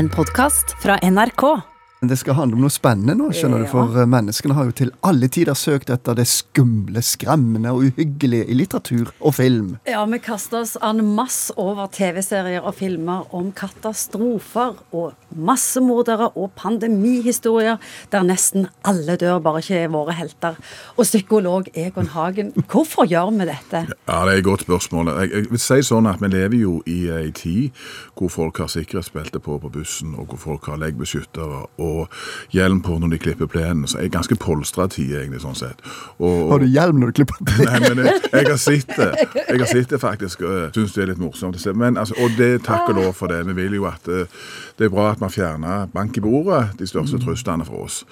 En podkast fra NRK. Det skal handle om noe spennende nå, skjønner du, for eh, menneskene har jo til alle tider søkt etter det skumle, skremmende og uhyggelige i litteratur og film. Ja, vi kaster oss en masse over TV-serier og filmer om katastrofer og massemordere og pandemihistorier der nesten alle dør, bare ikke er våre helter. Og psykolog Egon Hagen, hvorfor gjør vi dette? Ja, Det er et godt spørsmål. Jeg, jeg vil si sånn at Vi lever jo i ei tid hvor folk har sikkerhetsbelte på på bussen, og hvor folk har leggbeskyttere og hjelm på når de klipper plenen. Så jeg er ganske polstra tid, egentlig, sånn sett. Og, Har du hjelm når du klipper plenen? Nei, men jeg, jeg har sett det. Jeg har sett det faktisk, og syns det er litt morsomt. Men, altså, og det takk og lov for det. Vi vil jo at eh, det er bra at man fjerner bank i bordet, de største truslene for oss.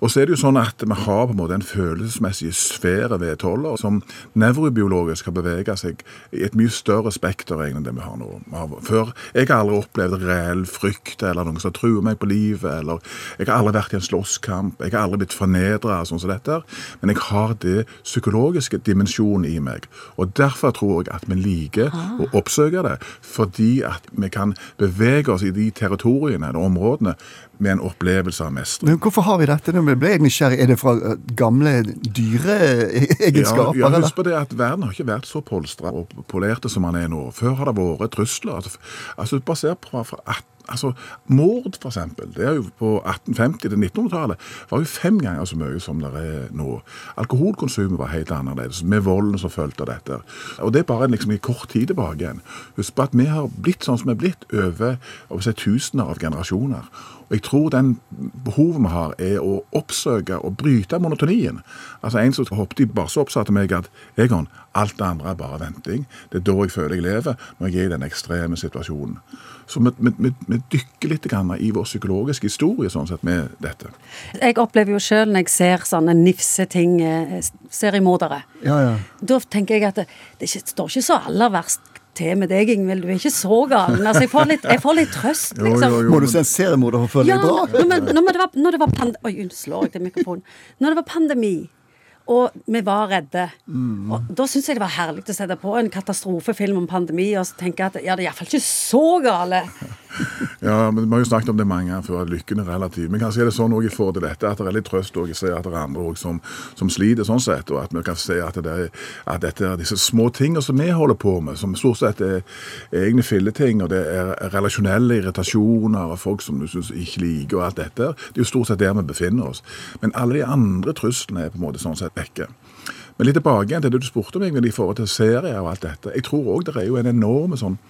Og så er det jo sånn at vi har på en måte en følelsesmessig sfære ved toller som nevrobiologisk har bevega seg i et mye større spekter enn det vi har nå. Før Jeg har aldri opplevd reell frykt eller noen som truer meg på livet. eller Jeg har aldri vært i en slåsskamp. Jeg har aldri blitt fornedra, sånn som dette. Men jeg har det psykologiske dimensjonen i meg. Og derfor tror jeg at vi liker å oppsøke det. Fordi at vi kan bevege oss i de territoriene eller områdene med en opplevelse av mestring. Men Hvorfor har vi dette? Nå ble jeg nysgjerrig. Er det fra eh, gamle dyreegenskaper? Ja, ja, husk på det at Verden har ikke vært så polstra og polerte som den er nå. Før har det vært trusler. Altså, altså Bare se på fra 18 Altså, Mord, for eksempel, det er jo på 1850- til 1900-tallet var jo fem ganger så mye som det er nå. Alkoholkonsumet var helt annerledes, med volden som fulgte dette. Og det er bare liksom i kort tid tilbake igjen. Husk på at vi har blitt sånn som vi er blitt over over si, tusener av generasjoner. Og jeg tror den behovet vi har, er å oppsøke og bryte monotonien. Altså En som hoppet i bare så til meg at Egon, alt det andre er bare venting. Det er da jeg føler jeg lever, når jeg er i den ekstreme situasjonen. Så vi, vi, vi, dykker litt grann i vår psykologiske historie sånn sett med dette. Jeg opplever jo sjøl når jeg ser sånne nifse ting, seriemordere. Ja, ja. Da tenker jeg at det, det står ikke så aller verst til med deg, Ingvild. Du er ikke så galen. Altså, jeg får litt, jeg får litt trøst, liksom. jo, jo. Må du se en seriemorder for å føle Ja, deg bra? når, men- når, det var, når det var pand... Oi, unnskyld, slår jeg til mikrofonen. Når det var pandemi, og vi var redde, Mm. og da syns jeg det var herlig å sette på en katastrofefilm om pandemi, og tenke at ja, det er iallfall ikke så gale. Ja, men Vi har jo snakket om det mange ganger før, at lykken er relativ. Men kanskje er det sånn også i forhold til dette, at det er litt trøst også å se at det er andre også som, som sliter sånn sett, og at vi kan se at, det er, at dette er disse små tingene som vi holder på med, som stort sett er, er egne filleting, og det er relasjonelle irritasjoner og folk som du syns ikke liker, og alt dette. Det er jo stort sett der vi befinner oss. Men alle de andre truslene er på en måte sånn sett vekke. Men litt tilbake igjen til det du spurte meg i forhold til serier og alt dette. Jeg tror òg det er jo en enorm sånn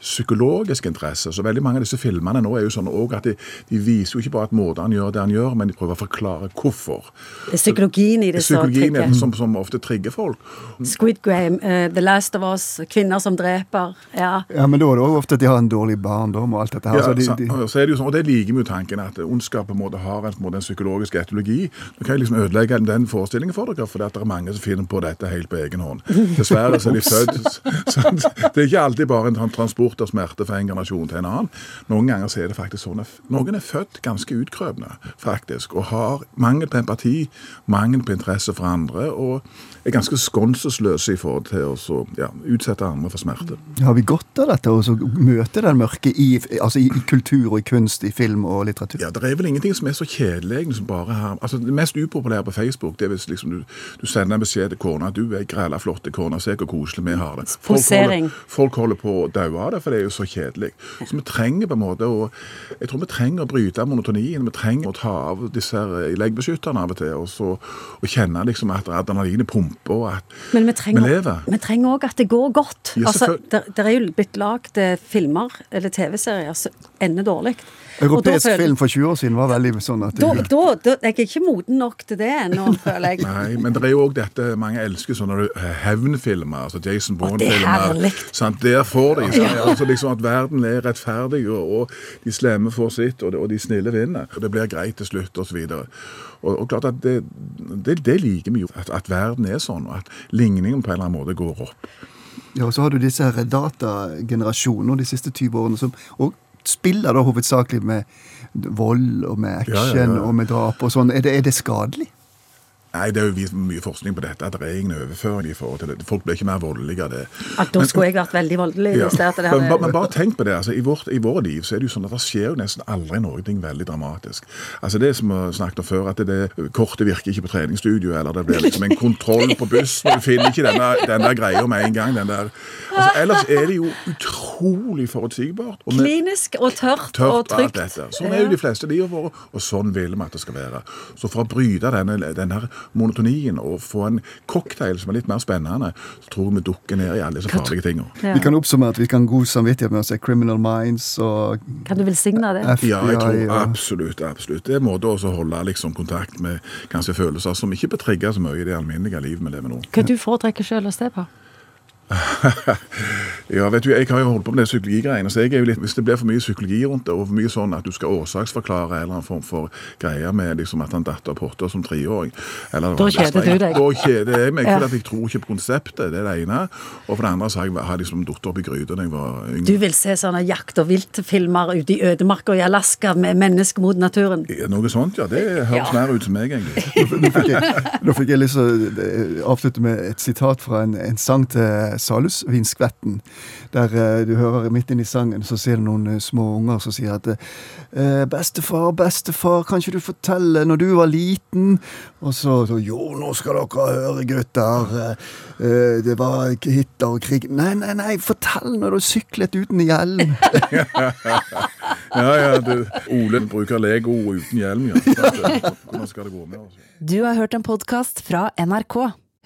psykologisk interesse. Så veldig mange av disse filmene nå er jo sånn også at de, de viser jo ikke bare at morderen gjør det han gjør, men de prøver å forklare hvorfor. Det er psykologien i det så, Psykologien er det som, som ofte trigger folk. Squid Game, uh, The Last of Us, Kvinner som dreper. Ja. Ja, men da er det òg ofte at de har en dårlig barndom og alt dette her. Ja, så de, de, så er det jo sånn, og det liker vi jo tanken at ondskap på en måte har en, på en, måte en psykologisk etologi. Nå kan jeg liksom ødelegge den forestillingen for dere, for det er mange som finner på dette helt på egen hånd. Dessverre så er de født sånn, Det er ikke alltid bare en transport av smerte fra en generasjon til en annen. Noen ganger så er det faktisk sånn at noen er født ganske utkrøpne, faktisk, og har mangel på empati, mangel på interesse for andre, og er ganske skånselsløse i forhold til å så, ja, utsette andre for smerte. har vi godt av dette, å møte den mørke i, altså i, i kultur og i kunst, i film og litteratur? Ja, Det er vel ingenting som er så kjedelig Liksom bare her. Altså, Det mest upopulære på Facebook det er hvis liksom, du, du sender en beskjed til kona du er græla flott kone, se hvor koselig vi har det. Folk Posering. holder, folk holder på å daue av det, for det er jo så kjedelig. Så vi trenger på en måte å Jeg tror vi trenger å bryte monotonien. Vi trenger å ta av disse her leggbeskytterne av og til, og, så, og kjenne liksom at adrenalinet pumper, og at Men vi vi trenger lever. vi trenger òg at det går godt. Ja, altså, det, det er jo blitt lagd eh, filmer eller TV-serier som ender dårlig. Og da film for 20 år siden var veldig sånn at Da, da, da, jeg er ikke moden nok til det ennå, føler jeg. Nei, men det er jo òg dette mange elsker, sånne hevnfilmer. altså Jason det er Bourne-filmer. herlig. sant? Der får de. sant? Altså liksom At verden er rettferdig, og, og de slemme får sitt, og de, og de snille vinner. Og det blir greit til slutt, osv. Og, og klart at det, det, det liker vi jo. At, at verden er sånn, og at ligningen på en eller annen måte går opp. Ja, og så har du disse her datagenerasjonene de siste 20 årene som og spiller da hovedsakelig med vold og med action Ja, ja, ja. og med drap og sånn. Er er det skadelig? Nei, det er jo vist mye forskning på dette, at det er ingen overføring i forhold til det. Folk blir ikke mer voldelige av det. At da skulle jeg vært veldig voldelig Ja. at Men, bare, men bare tenk på det. altså I, vårt, I våre liv så er det jo sånn at det skjer jo nesten aldri noe veldig dramatisk. Altså Det som vi har snakket om før, at det, det kortet virker ikke på treningsstudio, eller det blir liksom en kontroll på bussen, og du finner ikke denne, den der greia med en gang. den der. Altså Ellers er det jo utrolig forutsigbart. og Klinisk og tørt, tørt og trygt. Sånn er jo de fleste livene våre, og sånn vil vi at det skal være. Så for å bryte denne, denne monotonien og få en cocktail som er litt mer spennende, så tror jeg vi dukker ned i alle disse farlige tingene. Ja. Vi kan oppsummere at vi kan ha god samvittighet med å se Criminal Minds og Kan du velsigne det? FBI. Ja, jeg tror absolutt. absolutt. Det er en måte å holde liksom, kontakt med kanskje følelser som ikke betrigger så mye i det alminnelige livet vi lever nå. Hva du foretrekker selv å se på? Ja, vet du, Jeg har jo holdt på med det psykologigreiene, så jeg er jo litt, hvis det blir for mye psykologi rundt det, og for mye sånn at du skal årsaksforklare en eller annen form for greier med liksom at han datt av potta som treåring eller- Da kjeder du deg. Da kjeder jeg meg, Ja. for at jeg tror ikke på konseptet, det er det ene. Og for det andre så har jeg, har liksom datt opp i gryta da jeg var yngre. Du vil se sånne jakt- og viltfilmer ute i ødemarka i Alaska med mennesker mot naturen? Noe sånt, ja. Det høres Ja. mer ut som meg, egentlig. Nå fikk jeg, nå fikk jeg lyst til å eh, avslutte med et sitat fra en, en sang til Salusvinskvetten. Der eh, du hører midt inn i sangen, så ser du noen eh, små unger som sier at eh, 'Bestefar, bestefar, kan ikke du fortelle når du var liten?' Og så, så 'Jo, nå skal dere høre, gutter. det var Hitler og krig' Nei, nei, nei, fortell når du syklet uten hjelm. Ja, ja, du, Ole bruker Lego uten hjelm, ja. Hvordan skal det gå med Altså. Du har hørt en podkast fra NRK.